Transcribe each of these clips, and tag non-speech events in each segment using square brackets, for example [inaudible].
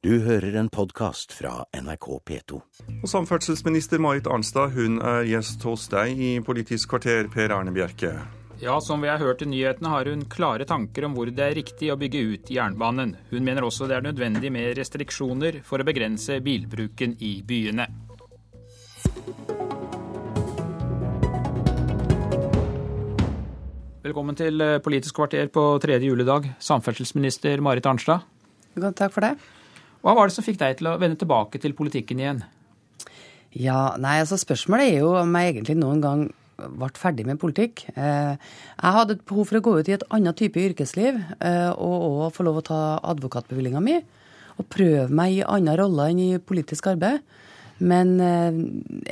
Du hører en podkast fra NRK P2. Og Samferdselsminister Marit Arnstad hun er gjest hos deg i Politisk kvarter, Per Arne Bjerke. Ja, som vi har hørt i nyhetene, har hun klare tanker om hvor det er riktig å bygge ut jernbanen. Hun mener også det er nødvendig med restriksjoner for å begrense bilbruken i byene. Velkommen til Politisk kvarter på tredje juledag, samferdselsminister Marit Arnstad. Takk for det. Hva var det som fikk deg til å vende tilbake til politikken igjen? Ja, nei, altså Spørsmålet er jo om jeg egentlig noen gang ble ferdig med politikk. Eh, jeg hadde et behov for å gå ut i et annet type yrkesliv eh, og òg få lov å ta advokatbevillinga mi. Og prøve meg i andre roller enn i politisk arbeid. Men eh,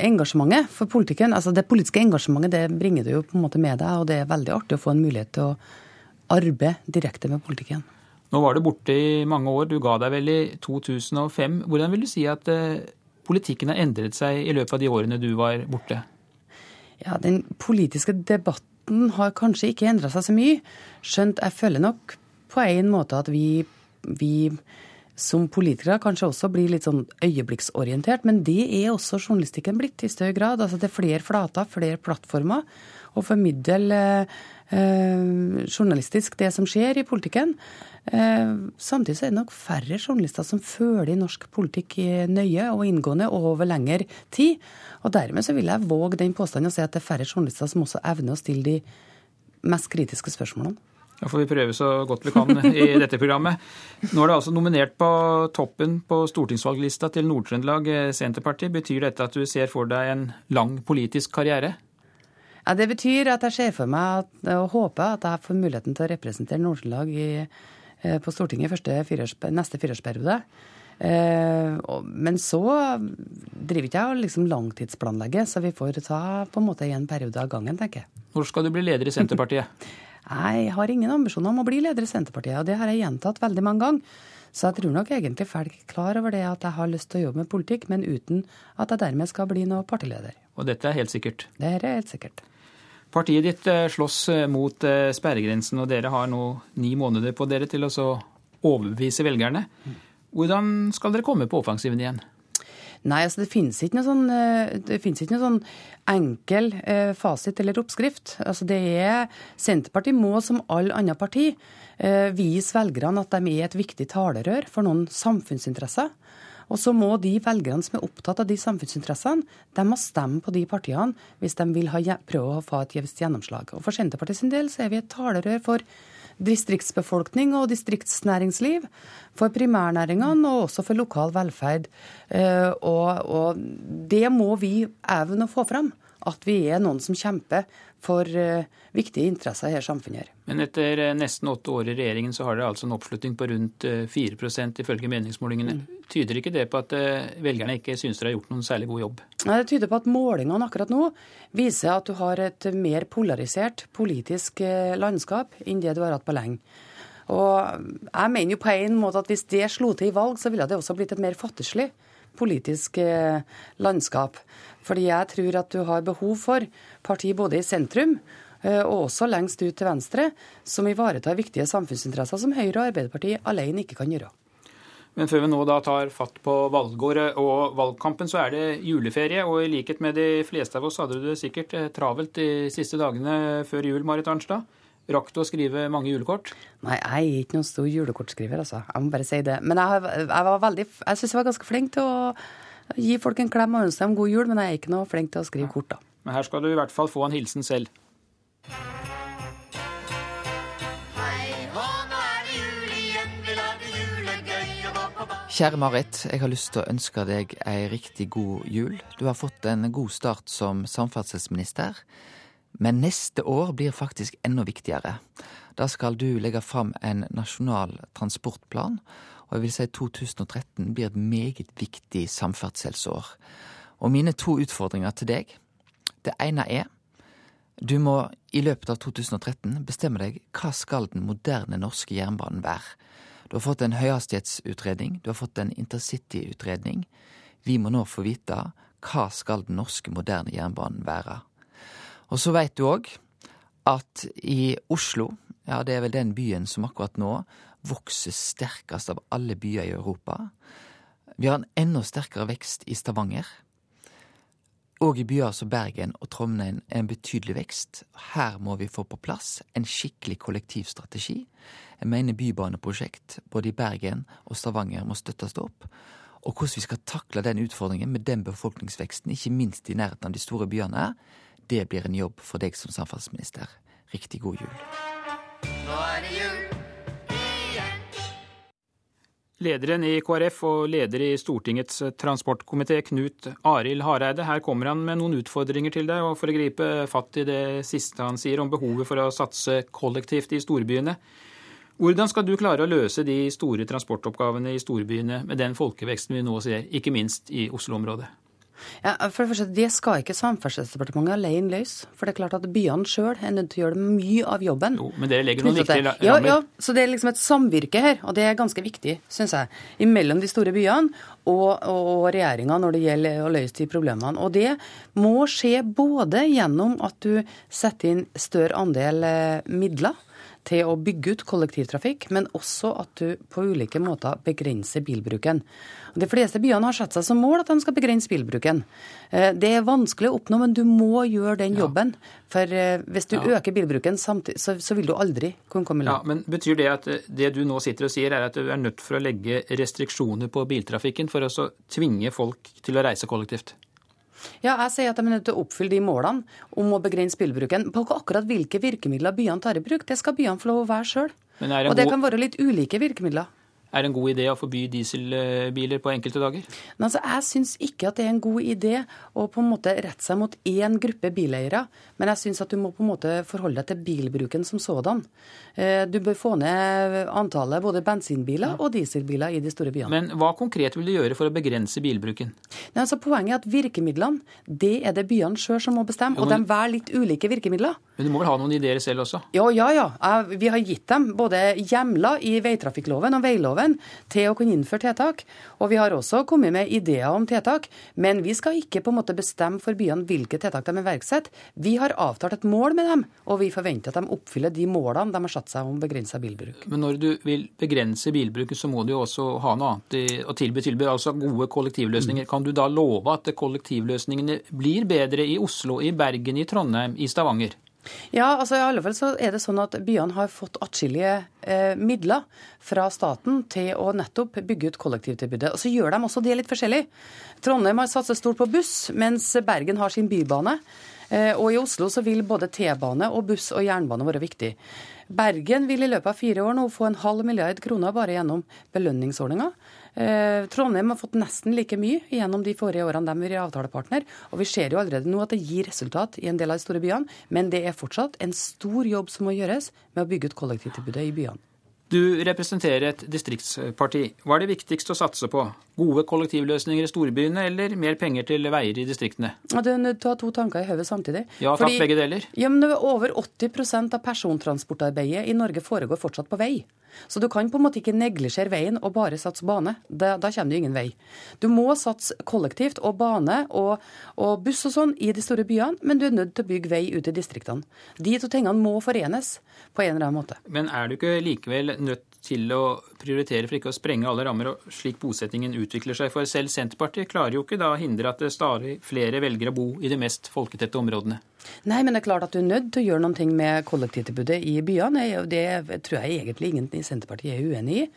engasjementet for politikken, altså det politiske engasjementet det bringer du jo på en måte med deg, og det er veldig artig å få en mulighet til å arbeide direkte med politikken. Nå var du borte i mange år. Du ga deg vel i 2005. Hvordan vil du si at eh, politikken har endret seg i løpet av de årene du var borte? Ja, Den politiske debatten har kanskje ikke endra seg så mye. Skjønt jeg føler nok på en måte at vi, vi som politikere kanskje også blir litt sånn øyeblikksorientert. Men det er også journalistikken blitt i større grad. Altså Det er flere flater, flere plattformer. Å formidle eh, journalistisk det som skjer i politikken. Eh, samtidig så er det nok færre journalister som følger norsk politikk nøye og inngående over lengre tid. Og dermed så vil jeg våge den påstanden å si at det er færre journalister som også evner å stille de mest kritiske spørsmålene. Da får vi prøve så godt vi kan i dette programmet. Nå er det altså nominert på toppen på stortingsvalglista til Nord-Trøndelag eh, Senterparti. Betyr dette at du ser for deg en lang politisk karriere? Ja, Det betyr at jeg ser for meg at, og håper at jeg får muligheten til å representere Nord-Trøndelag Eh, på Stortinget første fireårs, neste fireårsperiode. Eh, men så driver ikke jeg og liksom langtidsplanlegger, så vi får ta på en måte en periode av gangen, tenker jeg. Hvor skal du bli leder i Senterpartiet? [laughs] jeg har ingen ambisjoner om å bli leder i Senterpartiet, og det har jeg gjentatt veldig mange ganger. Så jeg tror nok egentlig folk er klar over det at jeg har lyst til å jobbe med politikk, men uten at jeg dermed skal bli noe partileder. Og dette er helt sikkert? Det er helt sikkert. Partiet ditt eh, slåss eh, mot eh, sperregrensen, og dere har nå ni måneder på dere til å overbevise velgerne. Hvordan skal dere komme på offensiven igjen? Nei, altså Det finnes ikke noe sånn, ikke noe sånn enkel eh, fasit eller oppskrift. Altså det er, Senterpartiet må, som alle andre parti, eh, vise velgerne at de er et viktig talerør for noen samfunnsinteresser. Og så må de velgerne som er opptatt av de samfunnsinteressene, de må stemme på de partiene hvis de vil ha, prøve å få et jevnt gjennomslag. Og For Senterpartiet sin del så er vi et talerør for distriktsbefolkning og distriktsnæringsliv, for primærnæringene og også for lokal velferd. Eh, og, og det må vi evne å få fram. At vi er noen som kjemper for uh, viktige interesser i dette samfunnet. Men etter uh, nesten åtte år i regjeringen så har dere altså en oppslutning på rundt uh, 4 ifølge meningsmålingene. Mm. Tyder ikke det på at velgerne ikke syns dere har gjort noen særlig god jobb? Nei, Det tyder på at målingene akkurat nå viser at du har et mer polarisert politisk landskap enn det du har hatt på lenge. Og jeg mener jo på en måte at hvis det slo til i valg, så ville det også blitt et mer fattigslig politisk landskap. Fordi jeg tror at du har behov for parti både i sentrum eh, og også lengst ut til venstre, som ivaretar viktige samfunnsinteresser som Høyre og Arbeiderpartiet alene ikke kan gjøre. Men før vi nå da tar fatt på valgåret og valgkampen, så er det juleferie. Og i likhet med de fleste av oss hadde du det sikkert eh, travelt de siste dagene før jul, Marit Arnstad. Rakk du å skrive mange julekort? Nei, jeg er ikke noen stor julekortskriver, altså. Jeg må bare si det. Men jeg, jeg var veldig, jeg syns jeg var ganske flink til å gi folk en klem og ønske dem god jul, men jeg er ikke noe flink til å skrive kort, da. Men her skal du i hvert fall få en hilsen selv. Kjære Marit, jeg har lyst til å ønske deg ei riktig god jul. Du har fått en god start som samferdselsminister, men neste år blir faktisk enda viktigere. Da skal du legge fram en nasjonal transportplan, og jeg vil si 2013 blir et meget viktig samferdselsår. Og mine to utfordringer til deg, det ene er du må i løpet av 2013 bestemme deg hva skal den moderne norske jernbanen være. Du har fått en høyhastighetsutredning, du har fått en intercityutredning. Vi må nå få vite hva skal den norske moderne jernbanen være. Og så veit du òg at i Oslo, ja det er vel den byen som akkurat nå vokser sterkest av alle byer i Europa. Vi har en enda sterkere vekst i Stavanger. Og i byer som Bergen og Trondheim er en betydelig vekst. Her må vi få på plass en skikkelig kollektivstrategi. Jeg mener bybaneprosjekt både i Bergen og Stavanger må støttes opp. Og hvordan vi skal takle den utfordringen med den befolkningsveksten, ikke minst i nærheten av de store byene, det blir en jobb for deg som samferdselsminister. Riktig god jul. Nå er det jul. Lederen i KrF og leder i Stortingets transportkomité, Knut Arild Hareide. Her kommer han med noen utfordringer til deg, og for å gripe fatt i det siste han sier om behovet for å satse kollektivt i storbyene. Hvordan skal du klare å løse de store transportoppgavene i storbyene med den folkeveksten vi nå ser, ikke minst i Oslo-området? Ja, for Det første, det skal ikke Samferdselsdepartementet alene løse. For det er klart at byene sjøl er nødt til å gjøre mye av jobben. Jo, men dere legger noen viktige rammer. Ja, ja, så det er liksom et samvirke her, og det er ganske viktig, syns jeg, mellom de store byene og, og regjeringa når det gjelder å løse de problemene. Og det må skje både gjennom at du setter inn større andel eh, midler til å bygge ut kollektivtrafikk, men også at du på ulike måter begrenser bilbruken. De fleste byene har satt seg som mål at de skal begrense bilbruken. Eh, det er vanskelig å oppnå, men du må gjøre den jobben. For eh, hvis du ja. øker bilbruken, samtidig, så, så, vil du aldri kunne komme langt. Ja, men Betyr det at det du nå sitter og sier, er at du er nødt for å legge restriksjoner på biltrafikken for å tvinge folk til å reise kollektivt? Ja, jeg sier at de er nødt til å oppfylle de målene om å begrense spillbruken. På akkurat hvilke virkemidler byene tar i bruk, det skal byene få lov å være sjøl. Og det kan være litt ulike virkemidler. Er det en god idé å forby dieselbiler på enkelte dager? Men altså, Jeg syns ikke at det er en god idé å på en måte rette seg mot én gruppe bileiere. Men jeg syns at du må på en måte forholde deg til bilbruken som sådan. Eh, du bør få ned antallet både bensinbiler og dieselbiler i de store byene. Men hva konkret vil du gjøre for å begrense bilbruken? Nei, altså Poenget er at virkemidlene det er det byene sjøl som må bestemme. Og de velger litt ulike virkemidler. Men du må vel ha noen ideer selv også? Ja, ja, ja. Vi har gitt dem både hjemler i veitrafikkloven og veiloven til å kunne innføre tiltak. Og vi har også kommet med ideer om tiltak. Men vi skal ikke på en måte bestemme for byene hvilke tiltak de iverksetter. Vi har avtalt et mål med dem, og vi forventer at de oppfyller de målene de har satt seg om begrensa bilbruk. Men når du vil begrense bilbruket, så må du jo også ha noe annet å tilby, tilby, altså gode kollektivløsninger. Mm. Kan du da love at kollektivløsningene blir bedre i Oslo, i Bergen, i Trondheim, i Stavanger? Ja, altså i alle fall så er det sånn at byene har fått atskillige eh, midler fra staten til å nettopp bygge ut kollektivtilbudet. Og så gjør de også det litt forskjellig. Trondheim har satset stort på buss, mens Bergen har sin bybane. Eh, og i Oslo så vil både T-bane og buss og jernbane være viktig. Bergen vil i løpet av fire år nå få en halv milliard kroner bare gjennom belønningsordninga. Eh, Trondheim har fått nesten like mye gjennom de forrige årene de vært avtalepartner. Og vi ser jo allerede nå at det gir resultat i en del av de store byene, men det er fortsatt en stor jobb som må gjøres med å bygge ut kollektivtilbudet i byene. Du representerer et distriktsparti. Hva er det viktigste å satse på? Gode kollektivløsninger i storbyene eller mer penger til veier i distriktene? Ja, du er to tanker i hodet samtidig. Ja, takk, Fordi, begge deler. Ja, men Over 80% av persontransportarbeidet i Norge foregår fortsatt på vei. Så du kan på en måte ikke neglisjere veien og bare satse bane. Da, da kommer du ingen vei. Du må satse kollektivt og bane og, og buss og sånn i de store byene, men du er nødt til å bygge vei ut i distriktene. De to tingene må forenes på en eller annen måte. Men er du ikke likevel nødt til å prioritere for ikke å sprenge alle rammer, og slik bosettingen utvikler seg? For selv Senterpartiet klarer jo ikke da å hindre at stadig flere velger å bo i de mest folketette områdene. Nei, men det er klart at du er nødt til å gjøre noe med kollektivtilbudet i byene. Det tror jeg egentlig ingen i Senterpartiet er uenig i.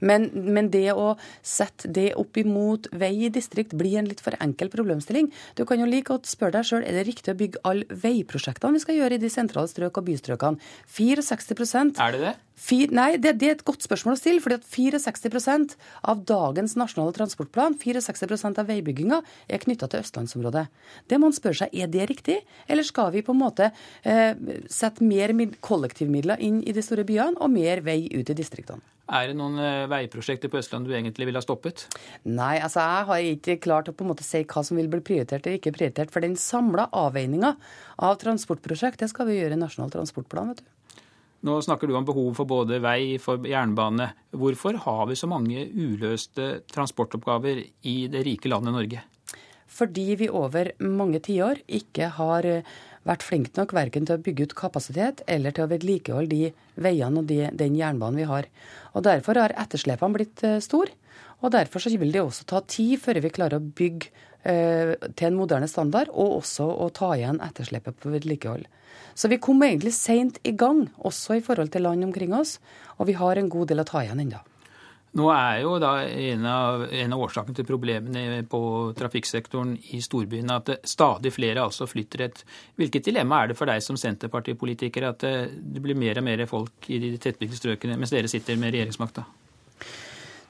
Men, men, det å sette det opp imot vei i distrikt blir en litt for enkel problemstilling. Du kan jo like godt spørre deg sjøl er det riktig å bygge alle veiprosjektene vi skal gjøre i de sentrale strøk og bystrøkene. 64% Er det det? Fir, nei, det, det, er et godt spørsmål å stille. fordi at 64% av dagens nasjonale transportplan, 64% av veibygginga, er knytta til østlandsområdet. Det må man spørre seg, Er det riktig, eller skal vi på en måte eh, sette mer kollektivmidler inn i de store byene og mer vei ut i distriktene? Er det noen eh, veiprosjekter på Østlandet du egentlig ville ha stoppet? Nei, altså jeg har ikke klart å på en måte si hva som vil bli prioritert eller ikke prioritert. For den samla avveininga av transportprosjekt, det skal vi gjøre i Nasjonal transportplan. vet du. Nå snakker du om behov for både vei, for jernbane. Hvorfor har vi så mange uløste transportoppgaver i det rike landet Norge? Fordi vi over mange tiår ikke har vært flinke nok verken til å bygge ut kapasitet eller til å vedlikeholde de veiene og de, den jernbanen vi har. Og Derfor har etterslepene blitt uh, store. Og Derfor vil det også ta tid før vi klarer å bygge uh, til en moderne standard, og også å ta igjen etterslepet på vedlikehold. Så vi kom egentlig seint i gang, også i forhold til land omkring oss, og vi har en god del å ta igjen ennå. Nå er jo da en av, en av årsakene til problemene på trafikksektoren i storbyene at stadig flere altså flytter et Hvilket dilemma er det for deg som Senterpartipolitiker at det blir mer og mer folk i de tettbygde strøkene mens dere sitter med regjeringsmakta?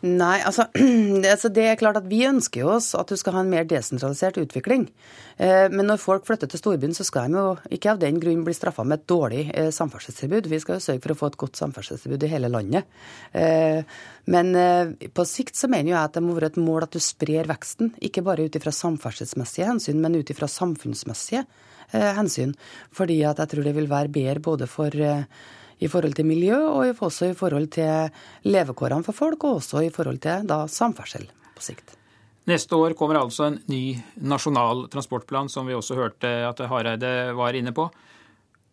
Nei, altså [clears throat] altså det, er klart at Vi ønsker jo oss at du skal ha en mer desentralisert utvikling. Eh, men når folk flytter til storbyen, så skal de jo ikke av den grunn bli straffa med et dårlig eh, samferdselstilbud. Vi skal jo sørge for å få et godt samferdselstilbud i hele landet. Eh, men på sikt så mener jeg at det må være et mål at du sprer veksten. Ikke bare ut ifra samferdselsmessige hensyn, men ut ifra samfunnsmessige hensyn. Fordi at jeg tror det vil være bedre både for i forhold til miljø, og også i forhold til levekårene for folk, og også i forhold til da, samferdsel på sikt. Neste år kommer altså en ny nasjonal transportplan, som vi også hørte at Hareide var inne på.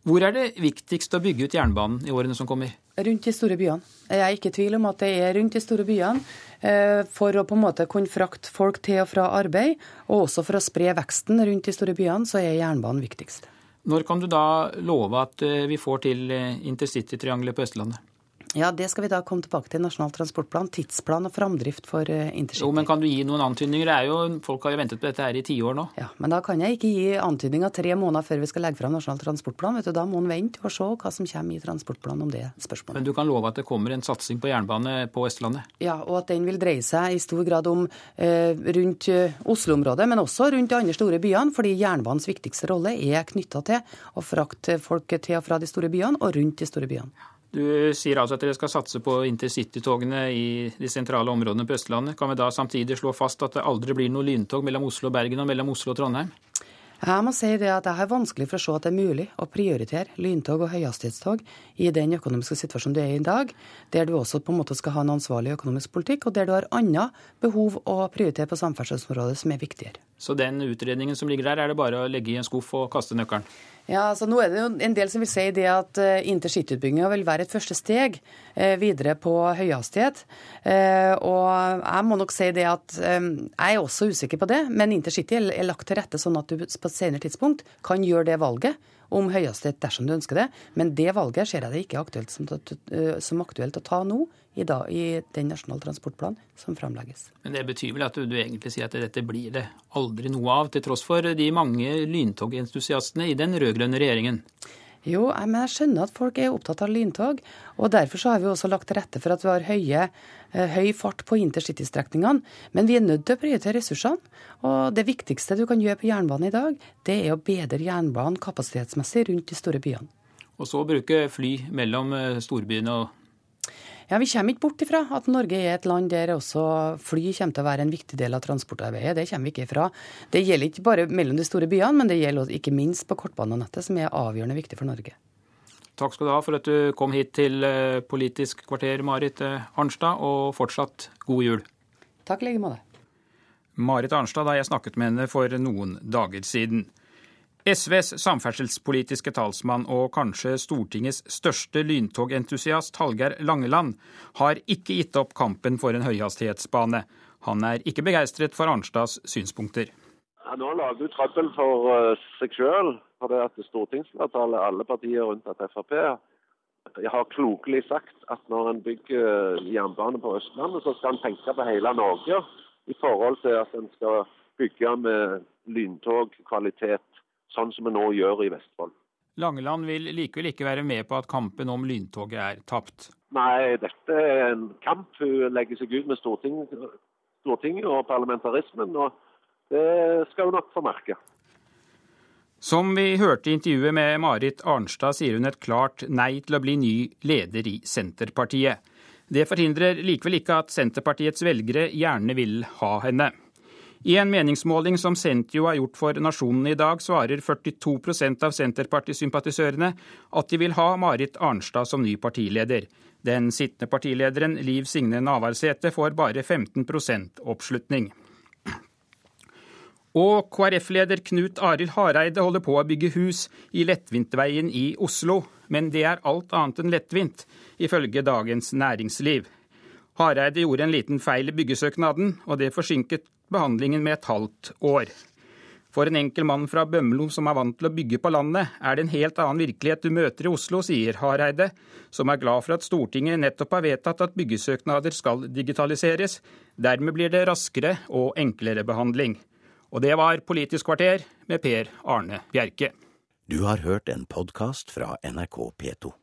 Hvor er det viktigst å bygge ut jernbanen i årene som kommer? Rundt de store byene. Jeg er ikke i tvil om at det er rundt de store byene. Eh, for å på en måte kunne frakte folk til og fra arbeid, og også for å spre veksten rundt de store byene, så er jernbanen viktigst. Når kan du da love at eh, vi får til eh, intercitytriangelet på Østlandet? Ja, Det skal vi da komme tilbake til i Nasjonal transportplan. Tidsplan og framdrift for eh, intercity. Jo, men Kan du gi noen antydninger? Det er jo, folk har jo ventet på dette her i tiår nå. Ja, Men da kan jeg ikke gi antydninger tre måneder før vi skal legge fram Nasjonal transportplan. Vet du, Da må en vente og se hva som kommer i transportplanen om det spørsmålet. Men du kan love at det kommer en satsing på jernbane på Østlandet? Ja, og at den vil dreie seg i stor grad om eh, rundt eh, Oslo-området, men også rundt de andre store byene. Fordi jernbanens viktigste rolle er knytta til å frakte folk til og fra de store byene og rundt de store byene. Du sier altså at dere skal satse på intercitytogene i de sentrale områdene på Østlandet. Kan vi da samtidig slå fast at det aldri blir noe lyntog mellom Oslo og Bergen og mellom Oslo og Trondheim? Jeg må si det at jeg har vanskelig for å se at det er mulig å prioritere lyntog og høyhastighetstog i den økonomiske situasjonen du er i i dag, der du også på en måte skal ha en ansvarlig økonomisk politikk, og der du har andre behov å prioritere på samferdselsområdet som er viktigere. Så den utredningen som ligger der, er det bare å legge i en skuff og kaste nøkkelen? Ja, altså nå er det jo en del som vil si det at uh, intercityutbygginga vil være et første steg uh, videre på høyhastighet. Uh, og jeg må nok si det at jeg er også usikker på det, men intercity er lagt til rette sånn at du på et senere tidspunkt kan gjøre det valget om Høyesterett dersom du ønsker det. Men det valget ser jeg det ikke aktuelt som, som aktuelt å ta nå i, dag, i den nasjonale transportplanen som framlegges. Men det betyr vel at du, du, egentlig sier at dette blir det aldri noe av, til tross for de mange lyntogentusiastene i den rød-grønne regjeringen? Jo, men jeg skjønner at folk er opptatt av lyntog. og Derfor så har vi også lagt til rette for at vi har høye, eh, høy fart på intercitystrekningene. Men vi er nødt til å prioritere ressursene. Og det viktigste du kan gjøre på jernbanen i dag, det er å bedre jernbanen kapasitetsmessig rundt de store byene. Og så bruke fly mellom eh, storbyene og ja, Vi kommer ikke bort ifra at Norge er et land der også fly kommer til å være en viktig del av transportarbeidet. Det kommer vi ikke ifra. Det gjelder ikke bare mellom de store byene, men det gjelder ikke minst på kortbanenettet, som er avgjørende viktig for Norge. Takk skal du ha for at du kom hit til eh, Politisk kvarter, Marit eh, Arnstad, og fortsatt god jul. Takk i like måte. Marit Arnstad da jeg snakket med henne for noen dager siden. SVs samferdselspolitiske talsmann og kanskje Stortingets største lyntogentusiast Hallgeir Langeland har ikke gitt opp kampen for en høyhastighetsbane. Han er ikke begeistret for Arnstads synspunkter. Ja, nå lager du trøbbel for uh, seg sjøl, for det at stortingsflertallet, alle partier unntatt Frp, jeg har klokelig sagt at når en bygger jernbane på Østlandet, så skal en tenke på hele Norge i forhold til at en skal bygge med lyntogkvalitet sånn som vi nå gjør i Vestfold. Langeland vil likevel ikke være med på at kampen om lyntoget er tapt. Nei, dette er en kamp. Hun legger seg ut med Stortinget, Stortinget og parlamentarismen, og det skal hun nok få merke. Som vi hørte i intervjuet med Marit Arnstad, sier hun et klart nei til å bli ny leder i Senterpartiet. Det forhindrer likevel ikke at Senterpartiets velgere gjerne vil ha henne. I en meningsmåling som Sentio har gjort for Nasjonen i dag, svarer 42% av Senterpartisympatisørene at de vil ha Marit Arnstad som ny partileder. Den sittende partilederen Liv Signe Navarsete får bare 15% oppslutning. Og KrF-leder Knut Arild Hareide holder på å bygge hus i Lettvinteveien i Oslo. Men det er alt annet enn lettvint, ifølge Dagens Næringsliv. Hareide gjorde en liten feil i byggesøknaden, og det forsinket behandlingen med et halvt år. For en enkel mann fra Bømlo som er vant til å bygge på landet, er det en helt annen virkelighet du møter i Oslo, sier Hareide, som er glad for at Stortinget nettopp har vedtatt at byggesøknader skal digitaliseres. Dermed blir det raskere og enklere behandling. Og det var Politisk kvarter med Per Arne Bjerke. Du har hørt en podkast fra NRK P2.